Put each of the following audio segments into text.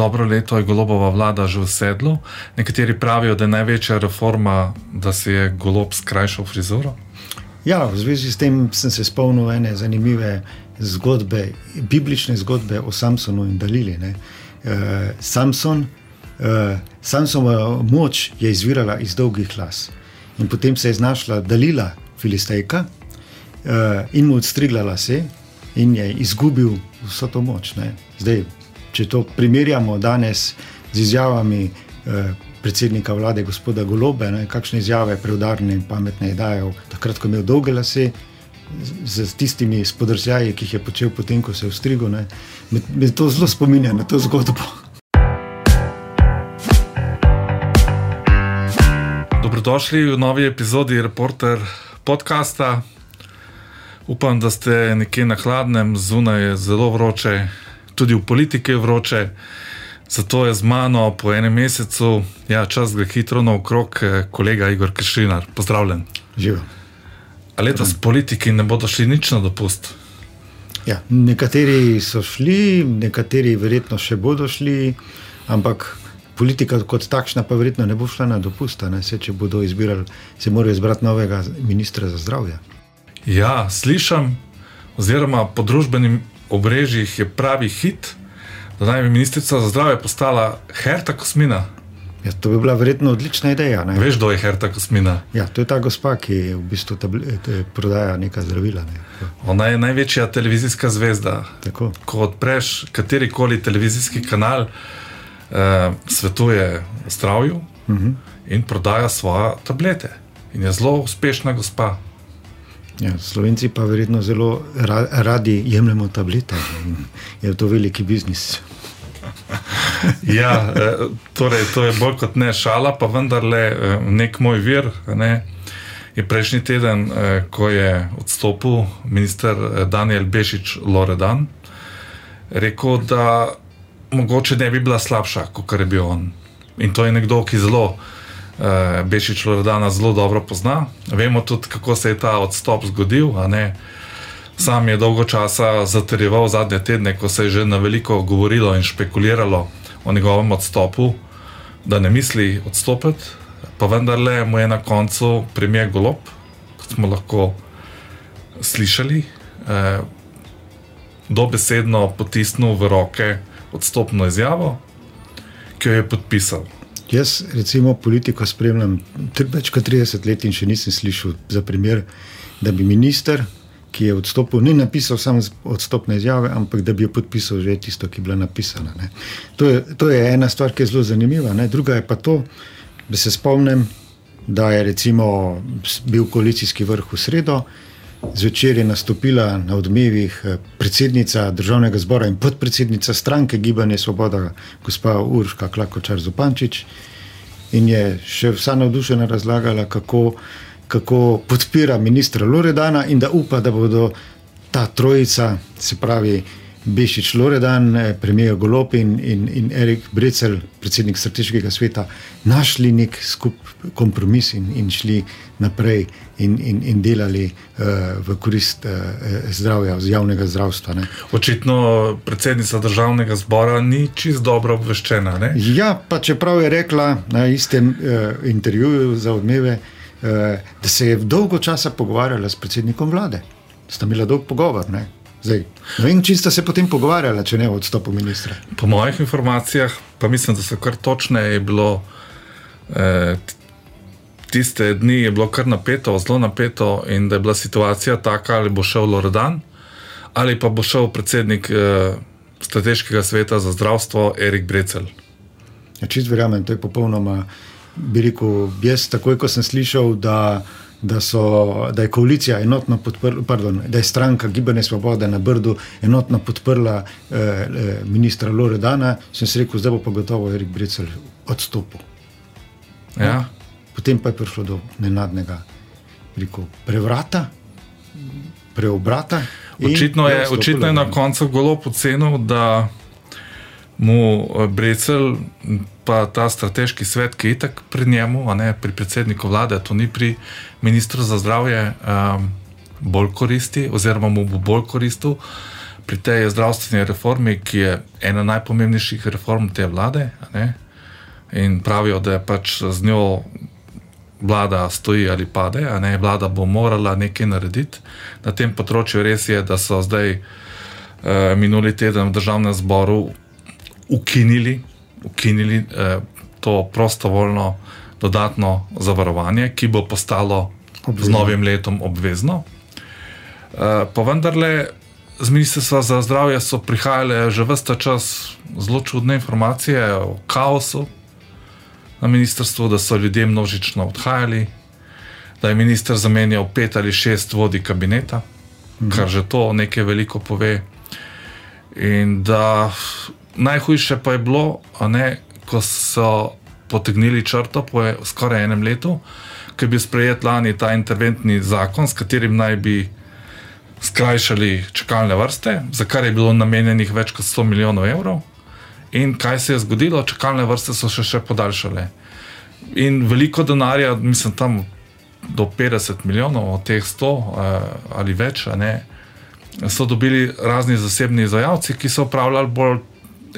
dobro leto je golobova vlada že v sedlu. Nekateri pravijo, da je največja reforma, da se je golob skrajšal frizuro. Ja, v zvezi s tem sem se spomnil ene zanimive zgodbe, biblične zgodbe o Samsonu in Dalili. Uh, Samson, uh, Samsonova moč je izvirala iz dolgih las. In potem se je znašla Dalila, filistejka, uh, in mu odstrigla lase, in je izgubil vso to moč. Zdaj, če to primerjamo danes z izjavami uh, predsednika vlade, gospoda Golobe, ne, kakšne izjave preudarne in pametne je dajal, takrat, ko je imel dolge lase. Z tistimi spodrsljaji, ki jih je počel, potem ko se je vstrigel, me, me to zelo spominja na to zgodbo. Dobrodošli v novi epizodi Reporter podcasta. Upam, da ste nekje na hladnem, zunaj je zelo vroče, tudi v politiki je vroče. Zato je z mano po enem mesecu, ja, čas gre hitro naokrog, eh, kolega Igor Kršinar. Pozdravljen. Živijo. Ali letos politiki ne bodo šli nič na dopust? Ja, nekateri so šli, nekateri verjetno še bodo šli, ampak politika kot takšna pa verjetno ne bo šla na dopust. Če bodo izbirali, se morajo izbrati novega ministra za zdravje. Ja, slišim, oziroma po družbenih obrežjih je pravi hit da naj bi ministrica za zdravje postala Herta Kosmina. Ja, to bi bila verjetno odlična ideja. Ne? Veš, kdo je Herta Kosmina? Ja, to je ta gospa, ki v bistvu te prodaja neka zdravila. Ne? Ona je največja televizijska zvezda. Tako. Ko odpreš katerikoli televizijski kanal, eh, svetuje zdravju uh mhm. -huh. in prodaja svoje tablete. In je zelo uspešna gospa. Ja, Slovenci pa verjetno zelo radi jemljemo tablete. Je to veliki biznis. ja, eh, torej, to je bolj kot ne šala, pa vendarle eh, nek moj vir. Ne, je prejšnji teden, eh, ko je odstopil minister Daniel Bešič Loredan, rekel, da mogoče ne bi bila slabša, kot je bil on. In to je nekdo, ki zelo uh, Bešič Loredana zelo dobro pozna. Vemo tudi, kako se je ta odstop zgodil. Sam je dolgo časa zatrjeval zadnje tedne, ko se je že na veliko govorilo in špekuliralo o njegovem odstopu, da ne misli odstopiti, pa vendarle mu je na koncu premijer Golob, kot smo lahko slišali, eh, dobesedno potisnil v roke odstopno izjavo, ki jo je podpisal. Jaz, recimo, politiko spremljam več kot 30 let in še nisem slišal za primer, da bi minister, ki je odstopil, ne napisal samo odstopne izjave, ampak da bi jo podpisal že tisto, ki je bila napisana. To je, to je ena stvar, ki je zelo zanimiva. Ne? Druga je pa to, da se spomnim, da je recimo, bil koalicijski vrh v sredo. Zvečer je nastopila na odmevih eh, predsednica državnega zbora in podpredsednica stranke Gibanje Svoboda, gospa Urška Klakočar Zupančič, in je še vsa navdušena razlagala, kako, kako podpira ministra Loredana in da upa, da bodo ta trojica, se pravi Bešič Loredan, eh, premijer Golop in, in, in Erik Brecel, predsednik strateškega sveta, našli nek skup kompromis in, in šli naprej in, in, in delali uh, v korist uh, zdravja, javnega zdravstva. Ne. Očitno predsednica državnega zbora ni čist dobro obveščena. Ne? Ja, pa čeprav je rekla na istem uh, intervjuju za odmeve, uh, da se je dolgo časa pogovarjala s predsednikom vlade. Sta imela dolg pogovor. Ne. Zdaj, ne vem, če ste se potem pogovarjali, če ne o odstopu ministra. Po mojih informacijah, pa mislim, da so kar točne, je bilo eh, tiste dni je bilo kar napeto, zelo napeto, in da je bila situacija taka, ali bo šel Loredan, ali pa bo šel predsednik eh, strateškega sveta za zdravstvo Erik Brecel. Ja, čist verjamem, to je popolnoma, bi rekel, jaz takoj, ko sem slišal, da da, so, da je koalicija enotno podprla, pardon, da je stranka Gibanje Svobode na Brdu enotno podprla eh, eh, ministra Loredana, sem si rekel, zdaj bo pa gotovo Erik Brecel odstopil. Ja. No? Potem pa je prišlo do nenadnega rekel, prevrata, preobrata. Očitno je, očitno je na koncu golo pocenil, da mu eh, Brecel pa ta strateški svet, ki je itak pri njemu, ne pri predsedniku vlade, to ni pri ministru za zdravje, um, bolj koristi, oziroma mu bo bolj koristil. pri tej zdravstveni reformi, ki je ena najpomembnejših reform te vlade. In pravijo, da je pač z njo vlada stoji ali pade, a ne vlada bo morala nekaj narediti. Na tem področju res je, da so zdaj eh, minuli teden v državnem zboru ukinili, ukinili eh, to prostovoljno dodatno zavarovanje, ki bo postalo obvezno. z novim letom obvezno. Eh, pa vendarle, z ministrstva za zdravje so prihajale že vsta čas zelo čudne informacije o kaosu na ministrstvu, da so ljudje množično odhajali, da je minister zamenjal pet ali šest vodi kabineta, mhm. kar že to nekaj veliko pove. In da najhujše pa je bilo, ne, ko so potegnili črto po skoraj enem letu, ki je bil sprejet lani ta interventni zakon, s katerim naj bi skrajšali čakalne vrste, za kar je bilo namenjenih več kot 100 milijonov evrov. In kaj se je zgodilo? Čakalne vrste so še, še podaljšale. In veliko denarja, mislim, tam do 50 milijonov od teh 100 eh, ali več, ne, so dobili razni zasebni izvajalci, ki so upravljali bolj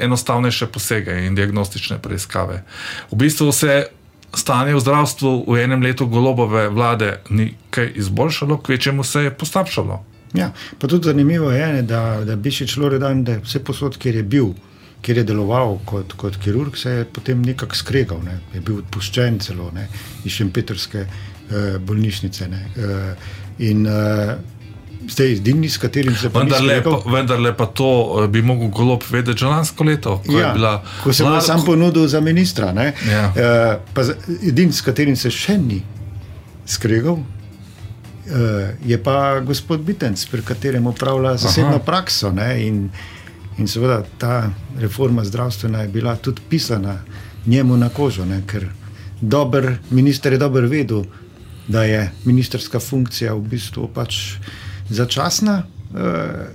enostavnejše posege in diagnostične preiskave. V bistvu se stanje v zdravstvu v enem letu golobove vlade ni kaj izboljšalo, kvečemu se je poslabšalo. Ja, pa tudi zanimivo je, ne, da, da bi še šlo redan, da vse posod, kjer je bil, kjer je deloval kot, kot kirurg, se je potem nekako skregal, ne, je bil odpuščen celo ne, iz Šempetrske eh, bolnišnice. Ne, eh, in eh, Zdaj, edini, s katerim se. Vendar le pa to eh, bi mogel golob vedeti že lansko leto, ko, ja, bila, ko se je sam ponudil za ministra. Ja. Uh, edini, s katerim se še ni skregal, uh, je pa gospod Bitenc, pri katerem upravlja zasebno Aha. prakso. In, in seveda ta reforma zdravstvena je bila tudi pisana njemu na kožo, ne? ker dober minister je dobro vedel, da je ministerska funkcija v bistvu pač začasna, eh,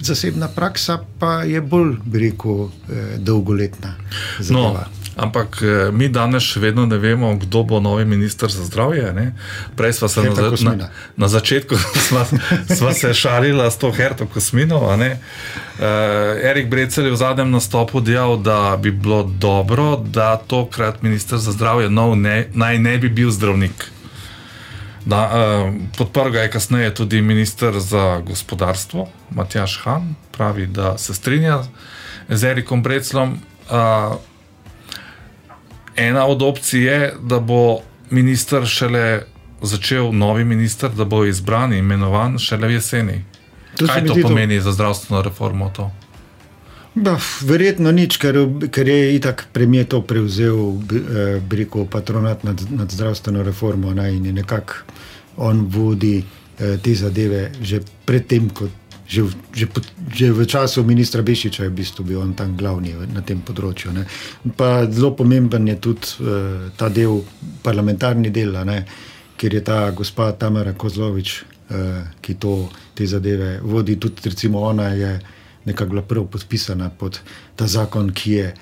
zasebna praksa pa je bolj, bi rekel, eh, dolgoletna. No, ampak eh, mi danes še vedno ne vemo, kdo bo novi minister za zdravje. Ne? Prej smo se na, na, na začetku sva, sva se šalila s to Herto Kosmino. Uh, Erik Brecel je v zadnjem nastopu dejal, da bi bilo dobro, da tokrat minister za zdravje nov ne, naj ne bi bil zdravnik. Da, uh, podprl ga je kasneje tudi ministr za gospodarstvo, Matjaš Han, pravi, da se strinja z Erikom Breclom. Uh, ena od opcij je, da bo ministr šele začel, novi ministr, da bo izbran in imenovan šele v jeseni. To Kaj to pomeni to... za zdravstveno reformo? To? Bah, verjetno nič, ker, ker je itak premijer to prevzel, eh, rekel patronat nad, nad zdravstveno reformo ne, in je nekako on vodi eh, te zadeve že predtem, kot že, že, že v času ministra Bešiča je v bistvu bil on tam glavni na tem področju. Ne. Pa zelo pomemben je tudi eh, ta del, parlamentarni del, ne, kjer je ta gospa Tamara Kozlovič, eh, ki to, te zadeve vodi, tudi recimo ona je nekako bila prvo podpisana pod ta zakon, ki je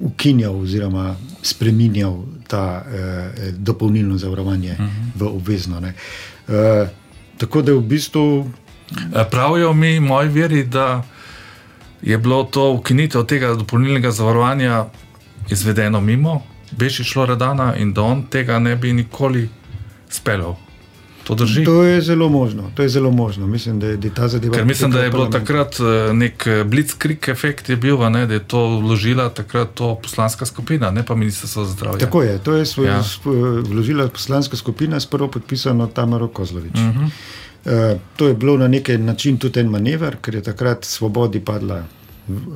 ukinjal oziroma spremenjal ta eh, dopolnilno zavarovanje uh mhm. -huh. v obvezno. Eh, tako da v bistvu. Eh, pravijo mi, moji veri, da je bilo to ukinitev tega dopolnilnega zavarovanja izvedeno mimo, beži šlo redana in da on tega ne bi nikoli speljal. To, to je zelo možno. Je zelo možno. Mislim, da je, da je ta zadeva. Ker mislim, da je bil takrat eh, nek eh, blitzkrieg efekt, je bil, ne, da je to vložila takrat to poslanska skupina, ne pa ministrstvo za zdravje. Tako je, to je svoj, ja. vložila poslanska skupina s prvo podpisano Tamaro Kozlovič. Uh -huh. uh, to je bilo na nek način tudi en manever, ker je takrat svobodi padla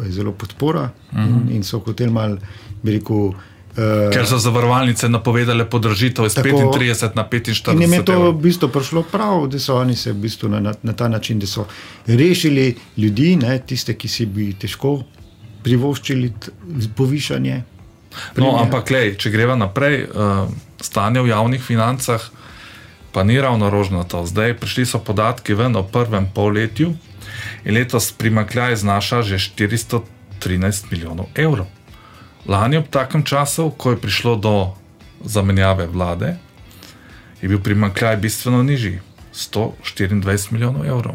zelo podpora uh -huh. in, mhm. in so hoteli mal, bi rekel. Uh, Ker so zavarovalnice napovedale podražitev iz 35 na 45. In jim je to v bistvu prišlo prav, da so oni se v bistvu na, na ta način rešili ljudi, ne, tiste, ki si bi težko privoščili povišanje. No, ampak, lej, če greva naprej, uh, stanje v javnih financah pa ni ravno rožnato. Zdaj prišli so podatki ven o prvem polletju in letos primakljaj znaša že 413 milijonov evrov. Lani ob takem času, ko je prišlo do zamenjave vlade, je bil primankljaj bistveno nižji, 124 milijonov evrov.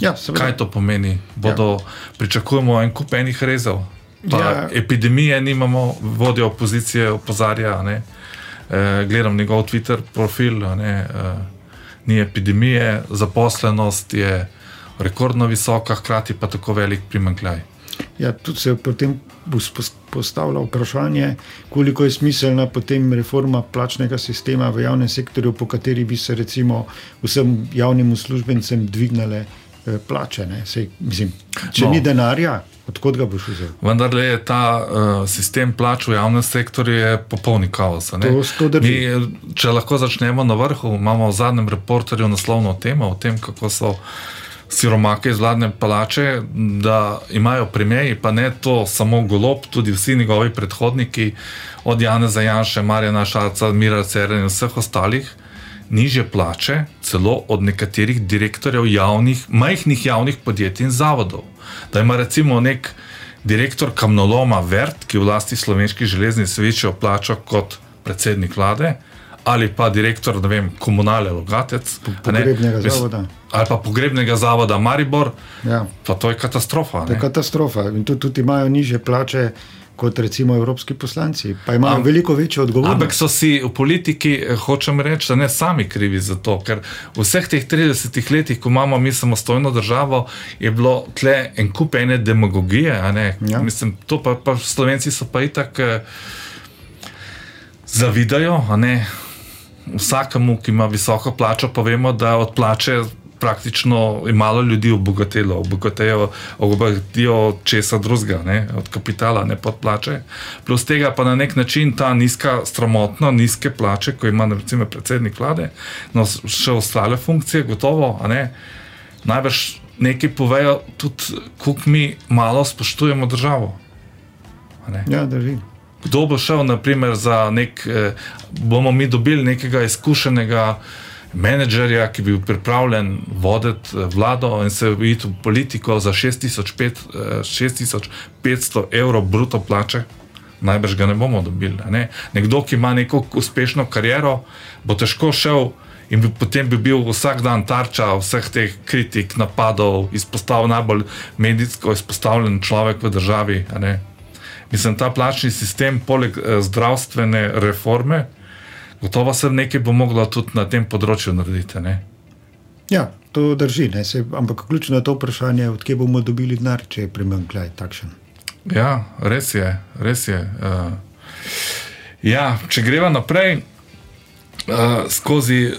Ja, seveda. Kaj to pomeni? Bodo, Pričakujemo en kup enih rezov. Pa Ja. Epidemije nimamo, vodja opozicije opozarja. Ne? E, gledam njegov Twitter profil, ne, e, ni epidemije, zaposlenost je rekordno visoka, hkrati pa tako velik primankljaj. Ja, tudi se bo spos- postavlja vprašanje, koliko je smiselna potem reforma plačnega sistema v javnem sektorju, po kateri bi se recimo vsem javnim uslužbencem dvignile eh, plače. Sej, mislim, če No. ni denarja, odkot ga boš vzel? Vendar je ta uh, sistem plač v javnem sektorju popolni kaos. Mi, eh, če lahko začnemo na vrhu, imamo v zadnjem reporterju naslovno temo o tem, kako so siromake iz vladne palače, da imajo premijeji, pa ne to samo golob, tudi vsi njegovi predhodniki, od Janeza Janša, Marjana Šarca, Mira Cerena in vseh ostalih. Niže plače, celo od nekaterih direktorjev javnih, majhnih javnih podjetij in zavodov. Da ima recimo nek direktor kamnoloma Vert, ki v lasti slovenskih železnic večjo plačo kot predsednik vlade, ali pa direktor ne vem, komunale Logatec, pogrebnega zavoda. Ali pa pogrebnega zavoda Maribor, Ja. pa to je katastrofa. To je katastrofa. In tudi, tudi imajo niže plače kot recimo evropski poslanci, pa imajo Am- veliko večjo odgovornost. Ampak so si v politiki, eh, hočem reči, da ne sami krivi za to, ker v vseh teh 30 letih, ko imamo mi samostojno državo, je bilo tle en kup ene demagogije. ne. Ja. Mislim, to pa, pa Slovenci so pa itak eh, zavidajo, a ne. Vsakemu, ki ima visoko plačo, pa vemo, da od plače praktično je malo ljudi obogatelo, obogatijo od česa drugega, od kapitala, ne pod plače. Plus tega pa na nek način ta nizka, stromotno nizke plače, ko ima recimo predsednik vlade, no še ostale funkcije, gotovo, a ne, najbrž nekaj povejo tudi, koliko mi malo spoštujemo državo. Ja, drži. Kdo bo šel, naprimer, za nek, eh, bomo mi dobili nekega izkušenega menedžerja, ki bi bil pripravljen voditi eh, vlado in se iti v politiko za 6500 6500 evrov bruto plače? Najbrž ga ne bomo dobili. Ne? Nekdo, ki ima neko uspešno kariero, bo težko šel in bi, potem bi bil vsak dan tarča vseh teh kritik, napadov, izpostavljen najbolj medijsko izpostavljen človek v državi. Mislim, ta plačni sistem, poleg eh, zdravstvene reforme, gotovo se nekaj bo moglo tudi na tem področju narediti. Ne? Ja, to drži. ne, saj- Ampak ključno je to vprašanje, odkje bomo dobili denar, če je primankljaj takšen. Ja, res je. Res je. Uh, ja, če greva naprej uh, skozi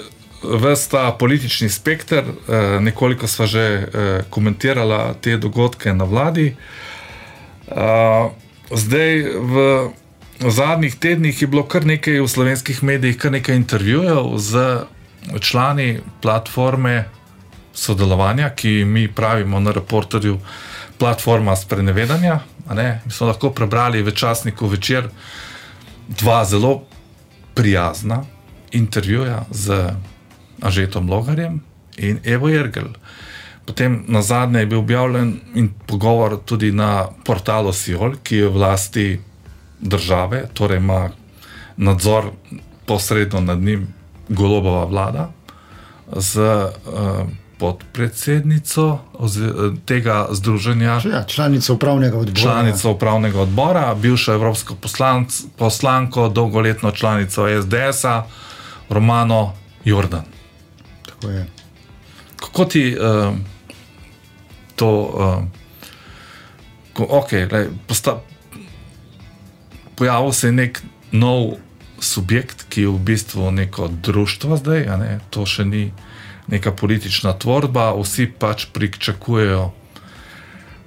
vse ta politični spekter, uh, nekoliko sva že uh, komentirala te dogodke na vladi. Uh, zdaj v zadnjih tednih je bilo kar nekaj v slovenskih medijih, kar nekaj intervjujev z člani platforme sodelovanja, ki mi pravimo na reporterju platforma sprenevedanja. Mi smo lahko prebrali v časniku večer dva zelo prijazna intervjuja z Ažetom Logarjem in Evo Jergel. Potem na zadnje je bil objavljen pogovor tudi na portalu Siol, ki je v lasti države, torej ima nadzor posredno nad njim golobova vlada z uh, podpredsednico ozi- tega združenja, Ja, članica upravnega odbora. članico upravnega odbora, bivšo evropsko poslanc, poslanko, dolgoletno članico SDS-a, Romano Jordan. Tako je. Kako ti uh, to, uh, ko, okay, lej, posta, pojavil se je nek nov subjekt, ki je v bistvu neko društvo zdaj, ne, to še ni neka politična tvorba, vsi pač pričakujejo,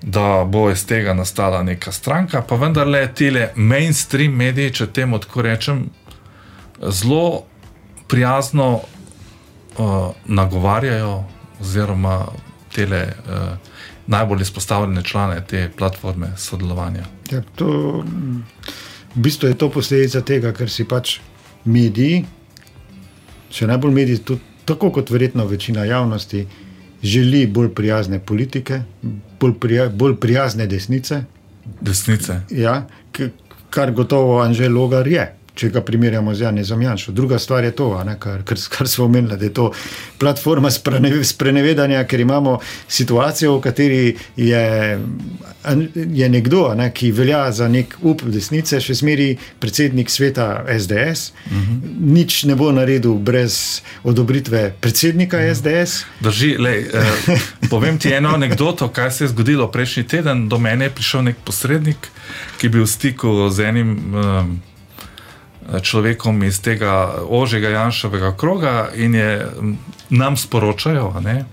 da bo iz tega nastala neka stranka, pa vendarle tile mainstream mediji, če temu tako rečem, zelo prijazno uh, nagovarjajo, oziroma tele uh, najbolj izpostavljene člane te platforme sodelovanja. Ja, to, v bistvu je to posledica tega, ker si pač mediji, še najbolj mediji, tudi, tako kot verjetno večina javnosti, želi bolj prijazne politike, bolj, prija, bolj prijazne desnice, Desnice. ja, kar gotovo Anžel Logar je. Če ga primerjamo z Janezom Janšo. Druga stvar je to, ne, kar, kar, kar smo omenili, da je to platforma sprenevedanja, ker imamo situacijo, v kateri je, je nekdo, ne, ki velja za nek up desnice, še zmeri predsednik sveta SDS, uh -huh. nič ne bo naredil brez odobritve predsednika uh -huh. SDS. Drži, lej, eh, povem ti eno anegdoto, kaj se je zgodilo prejšnji teden. Do mene je prišel nek posrednik, ki je bil v stiku z enim. Eh, človekom iz tega ožjega Janšovega kroga in je nam sporočajo, ne,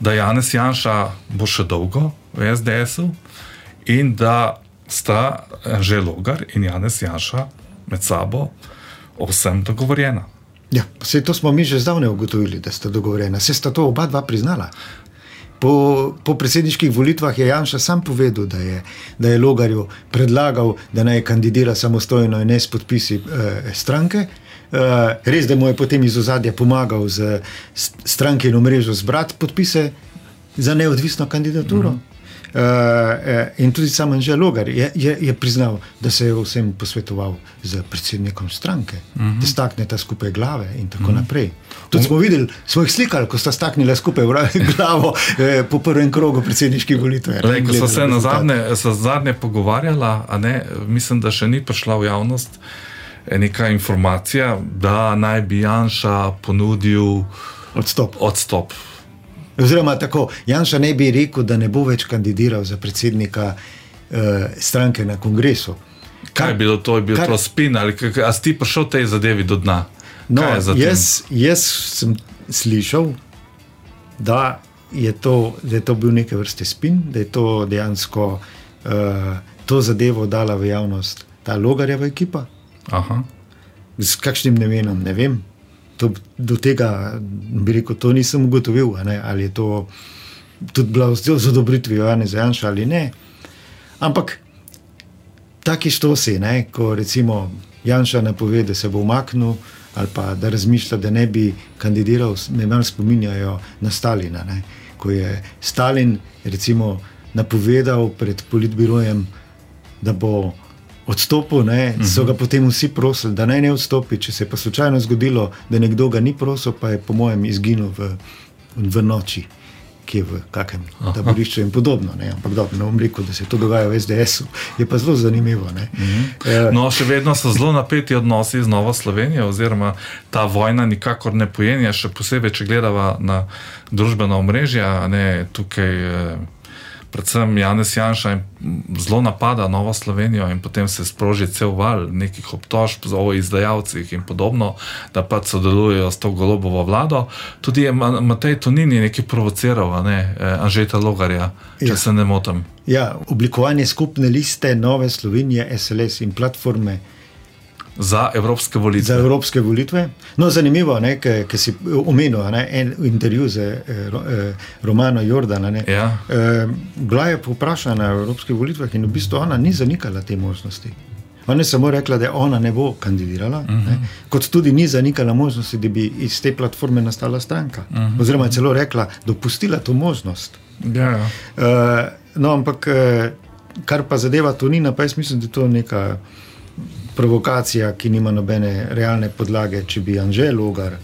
da Janes Janša bo še dolgo v SDS-u in da sta že Logar in Janes Janša med sabo o vsem dogovorjena. Ja, vse to smo mi že zdavne ugotovili, da sta dogovorjena. Se sta to oba dva priznala. Po, po predsedniških volitvah je Janša sam povedal, da je, da je Logarju predlagal, da naj kandidira samostojno in ne s podpisi eh, stranke. Eh, res, da mu je potem iz ozadja pomagal z stranke in omrežjo zbrati podpise za neodvisno kandidaturo. Mm -hmm. Uh, in tudi sam Anžel Logar je, je, je priznal, da se je vsem posvetoval z predsednikom stranke, uh -huh. da stakneta skupaj glave in tako uh mhm. -huh. naprej. Tudi smo videli, smo jih slikali, ko sta staknila skupaj glavo eh, po prvem krogu predsedniških volitev. Ko so se na zadnje, zadnje pogovarjala, ne, mislim, da še ni prišla v javnost neka informacija, da naj bi Janša ponudil odstop. odstop. Oziroma, tako Janša ne bi rekel, da ne bo več kandidiral za predsednika uh, stranke na kongresu. Kaj, kaj je bilo to, je bil kar, to spin ali kaj, a si prišel tej zadevi do dna? No, jaz, jaz sem slišal, da je, to, da je to bil neke vrste spin, da je to dejansko uh, to zadevo dala v javnost ta Logarjeva ekipa. Aha. Z kakšnim namenom, ne vem to, do tega, bi rekel, to nisem ugotovil, ali je to tudi bilo z odobritvijo Jana Zajanša ali ne. Ampak taki štosi, ne, ko recimo Janša napove, da se bo umaknil. Ali pa da razmišlja, da ne bi kandidiral, me malo spominjajo na Stalina. Ne? Ko je Stalin, recimo, napovedal pred politbirojem, da bo odstopil, ne, uh -huh. so ga mhm. potem vsi prosili, da naj ne odstopi. Če se je pa slučajno zgodilo, da nekdo ga ni prosil, pa je po mojem izginil v, v noči. Ki je v kakem taborišču in podobno. Ne? Ampak dobro, ne bom rekel, da se to dogaja v SDS-u, je pa zelo zanimivo. Mm -hmm. no, še vedno so zelo napeti odnosi z Novo Slovenijo, oziroma ta vojna nikakor ne pojenja, še posebej, če gledava na družbena omrežja, ne tukaj. Eh, predvsem Janes Janša zelo napada Novo Slovenijo in potem se sproži cel val nekih obtožb o izdajalcih in podobno, da pač sodelujejo s to golobovo vlado. Tudi je Matej Tonini nekaj provociral, ne, eh, Anžeta Logarja, če ja. se ne motim. Ja, oblikovanje skupne liste Nove Slovenije, SLS in platforme za evropske volitve. Za evropske volitve. No, zanimivo je, ker si omenil en intervju z eh, eh Romano Jordana. Ja. Eh, bila je povprašana na evropskih volitvah in v bistvu ona ni zanikala te možnosti. Ona je samo rekla, da ona ne bo kandidirala, uh -huh. kot tudi ni zanikala možnosti, da bi iz te platforme nastala stranka. Uh -huh. Oziroma je celo rekla, da bo pustila to možnost. Ja, ja. Uh, no, ampak uh, kar pa zadeva Tonina, pa jaz mislim, da je to neka provokacija, ki nima nobene realne podlage. Če bi Anžel Logar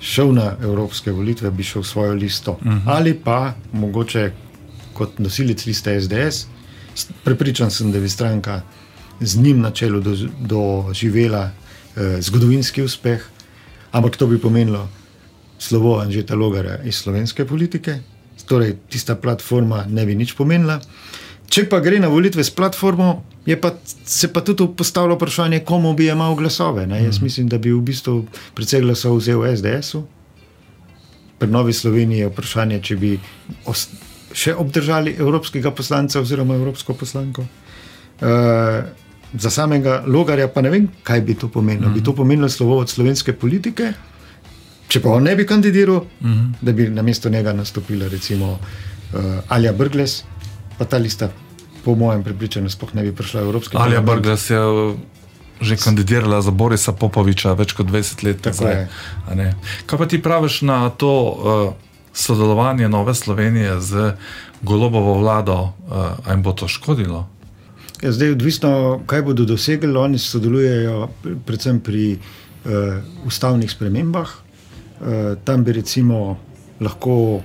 šel na evropske volitve, bi šel svojo listo. Uh mhm. -huh. Ali pa mogoče kot nosilec liste SDS, prepričan sem, da bi stranka z njim na čelu doživela do eh, zgodovinski uspeh, ampak to bi pomenilo slovo Anžeta Logara iz slovenske politike. Torej, tista platforma ne bi nič pomenila. Če pa gre na volitve s platformo, pa, se pa tudi postavlja vprašanje, komu bi imel glasove. Ne? Jaz mhm. mislim, da bi v bistvu predvsej glasov vzel SDS-u. Pri Novi Sloveniji je vprašanje, če bi še obdržali evropskega poslanca oziroma evropsko poslanko. Uh, za samega Logarja pa ne vem, kaj bi to pomenilo. Mm -hmm. Bi to pomenilo slovo od slovenske politike, če pa on ne bi kandidiral, mm -hmm. da bi na mesto njega nastopila recimo uh, Alja Brgles pa ta lista, po mojem prepričanju, sploh ne bi prišla v Evropski parlament. Ali je Brgles je že kandidirala za Borisa Popoviča več kot 20 let? Zdaj, Kaj pa ti praviš na to uh, sodelovanje Nove Slovenije z golobovo vlado, uh, ali jim bo to škodilo? Ja, zdaj, odvisno, kaj bodo dosegli, oni sodelujejo predvsem pri uh, ustavnih spremembah. Uh, tam bi recimo lahko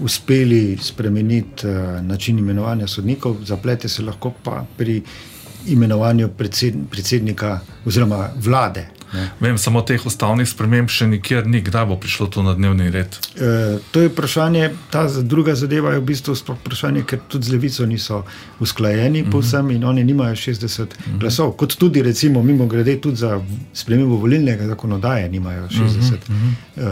uspeli spremeniti uh, način imenovanja sodnikov, zaplete se lahko pa pri imenovanju predsednika oziroma vlade. Vem, samo teh ustavnih sprememb še nikjer ni, kdaj bo prišlo to na dnevni red. E, to je vprašanje, ta druga zadeva je v bistvu vprašanje, ker tudi z levico niso usklajeni, mm -hmm. povsem in oni nimajo 60 mm -hmm. glasov. Kot tudi, recimo, mimo grede, tudi za spremembo volilnega zakonodaje nimajo 60 mm -hmm. uh,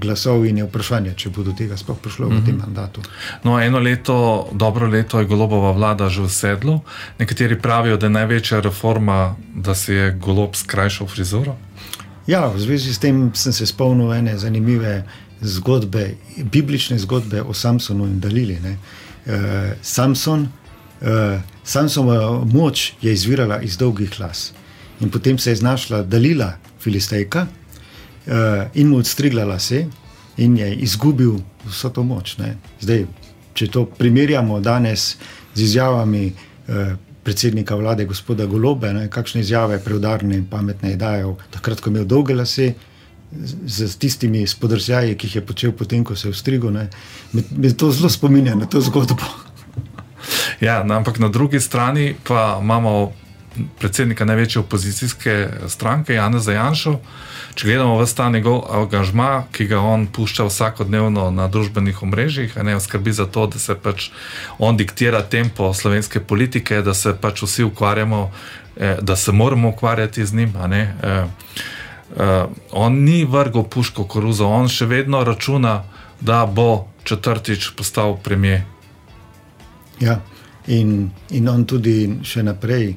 glasov in je vprašanje, če bo do tega sploh prišlo mm -hmm. v tem mhm. mandatu. No, eno leto, dobro leto je golobova vlada že v sedlu. Nekateri pravijo, da je največja reforma, da se je golob skrajšal frizor frizuro? Ja, v zvezi s tem sem se spomnil ene zanimive zgodbe, biblične zgodbe o Samsonu in Dalili. Uh, Samson, uh, Samsonova moč je izvirala iz dolgih las. In potem se je znašla Dalila, filistejka, uh, in mu odstrigla lase, in je izgubil vso to moč. Zdaj, če to primerjamo danes z izjavami uh, predsednika vlade, gospoda Golobe, ne, kakšne izjave preudarne in pametne je dajal, takrat, ko je imel dolge lase, z, z tistimi spodrsljaji, ki jih je počel potem, ko se je vstrigel. Me, me to zelo spominja na to zgodbo. Ja, no, ampak na drugi strani pa imamo predsednika največje opozicijske stranke, Jana Zajanša. Če gledamo v ta njegov angažma, ki ga on pušča vsakodnevno na družbenih omrežjih, ne skrbi za to, da se pač on diktira tempo slovenske politike, da se pač vsi ukvarjamo, eh, da se moramo ukvarjati z njim. Eh, eh, on ni vrgel puško koruzo, on še vedno računa, da bo četrtič postal premijer. Ja, in, in on tudi še naprej,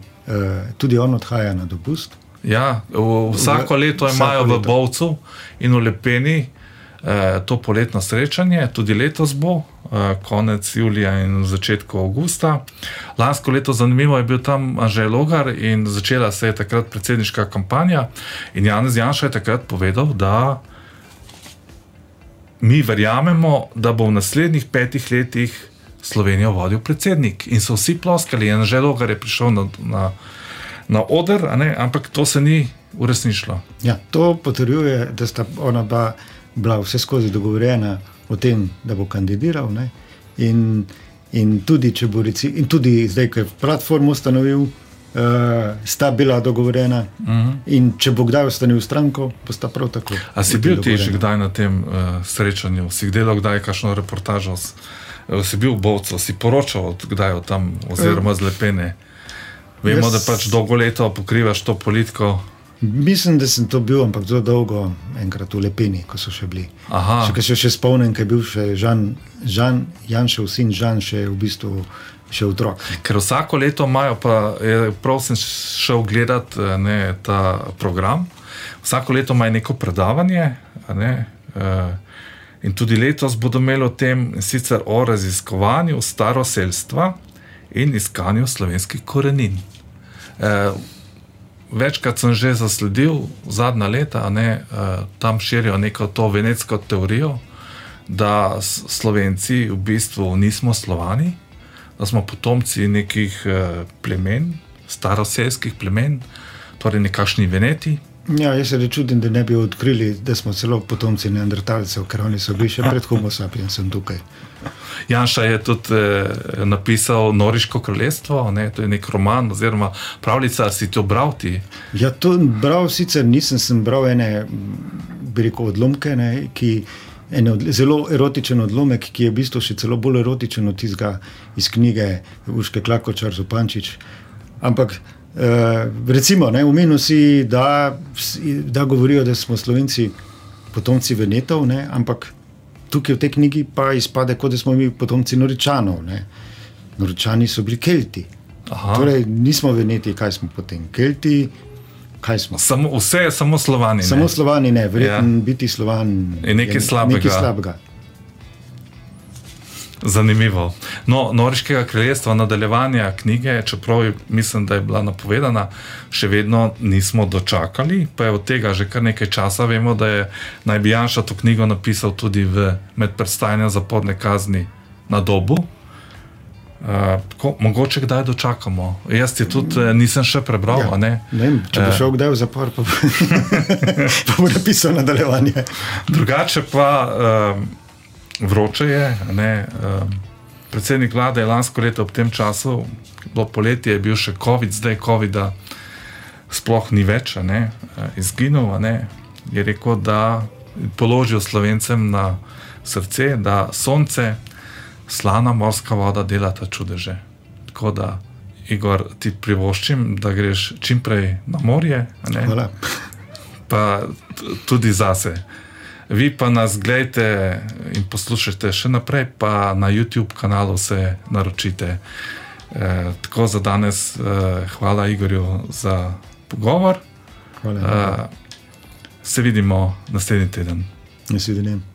tudi on odhaja na dopust. Ja, vsako leto imajo v Bovcu in v Lepeni eh, to poletno srečanje, tudi letos bo, eh, konec julija in začetku avgusta. Lansko leto, zanimivo je bil tam Anžel Logar in začela se je takrat predsedniška kampanja. In Janez Janša je takrat povedal, da mi verjamemo, da bo v naslednjih petih letih Slovenijo vodil predsednik. In so vsi ploskali, in Anžel Logar je prišel na. na na oder, ampak to se ni uresničilo. Ja, to potrjuje, da sta ona ba, bila vse skozi dogovorjena o tem, da bo kandidiral. In, in, tudi, reci, in tudi zdaj, ko je platformo ustanovil, uh, sta bila dogovorjena. Uh mhm. -huh. In če bo kdaj ustanil stranko, bo sta prav tako. A si bil ti že kdaj na tem uh, srečanju, si delal kdaj kakšno reportažo? Si bil v Bovcu, si poročal, kdaj je tam, oziroma zlepene. Uh, Vemo, Jaz... da pač dolgo leto pokrivaš to politiko. Mislim, da sem to bil, ampak zelo dolgo, enkrat v Lepeni, ko so še bili. Še, še, še spomnim, da je bil še Žan, Žan Janšev sin, Žan še v bistvu še otrok. Ker vsako leto imajo, pa je prav sem šel gledat ne, ta program. Vsako leto imajo neko predavanje. Ne, uh, in tudi letos bodo imeli o tem, sicer o raziskovanju staroseljstva in iskanju slovenskih korenin. E, večkrat sem že zasledil zadnja leta, da e, tam širijo neko to venecko teorijo, da Slovenci v bistvu nismo slovani, da smo potomci nekih e, plemen, staroseljskih plemen, torej nekakšni veneti. Ja, jaz se čudim, da ne bi odkrili, da smo celo potomci neandertalcev, ker oni so bili še pred Homo sapiensom tukaj. Janša je tudi eh, napisal Noriško kraljestvo, ne? to je nek roman oziroma pravljica, si to bral ti? Ja, to bral sicer nisem, sem bral ene, bi rekel, odlomke, ne? ki. Od, zelo erotičen odlomek, ki je v bistvu še celo bolj erotičen od tistega iz knjige Uške Klakočar Zupančič. Ampak recimo, ne, omenil si, da, da govorijo, da smo slovenci potomci Venetov, ne, ampak tukaj v tej knjigi pa izpade, kot da smo mi potomci Noričanov. Ne? Noričani so bili Kelti. Aha. Torej, nismo veneti, kaj smo potem Kelti. Samo, vse je samo slovani. Samo ne? slovani, ne, verjetno ja. biti slovan je nekaj slabega. Nekaj slabega. Zanimivo. No, Noriškega kraljestva, nadaljevanja knjige, čeprav mislim, da je bila napovedana, še vedno nismo dočakali, pa je od tega že kar nekaj časa. Vemo, da je naj bi Janša to knjigo napisal tudi v medprestajanju zaporne kazni na dobu. Uh, tako, mogoče kdaj dočakamo. Jaz ti tudi uh, nisem še prebral. Ja, ne? Ne vem, če bo šel kdaj v zapor, pa, pa bo napisal nadaljevanje. Drugače pa uh, vroče je. Uh, predsednik vlade je lansko leto ob tem času, bilo poletje, je bil še COVID, zdaj COVID-a sploh ni več, ne? izginil. Ne? Je rekel, da položijo slovencem na srce, da sonce slana morska voda dela ta čudeže. Tako da, Igor, ti privoščim, da greš čim prej na morje. Pa tudi zase. Vi pa nas gledajte in poslušajte še naprej, pa na YouTube kanalu se naročite. E, tako za danes, e, hvala Igorju za pogovor. Hvala. E, se vidimo naslednji teden. Naslednji teden.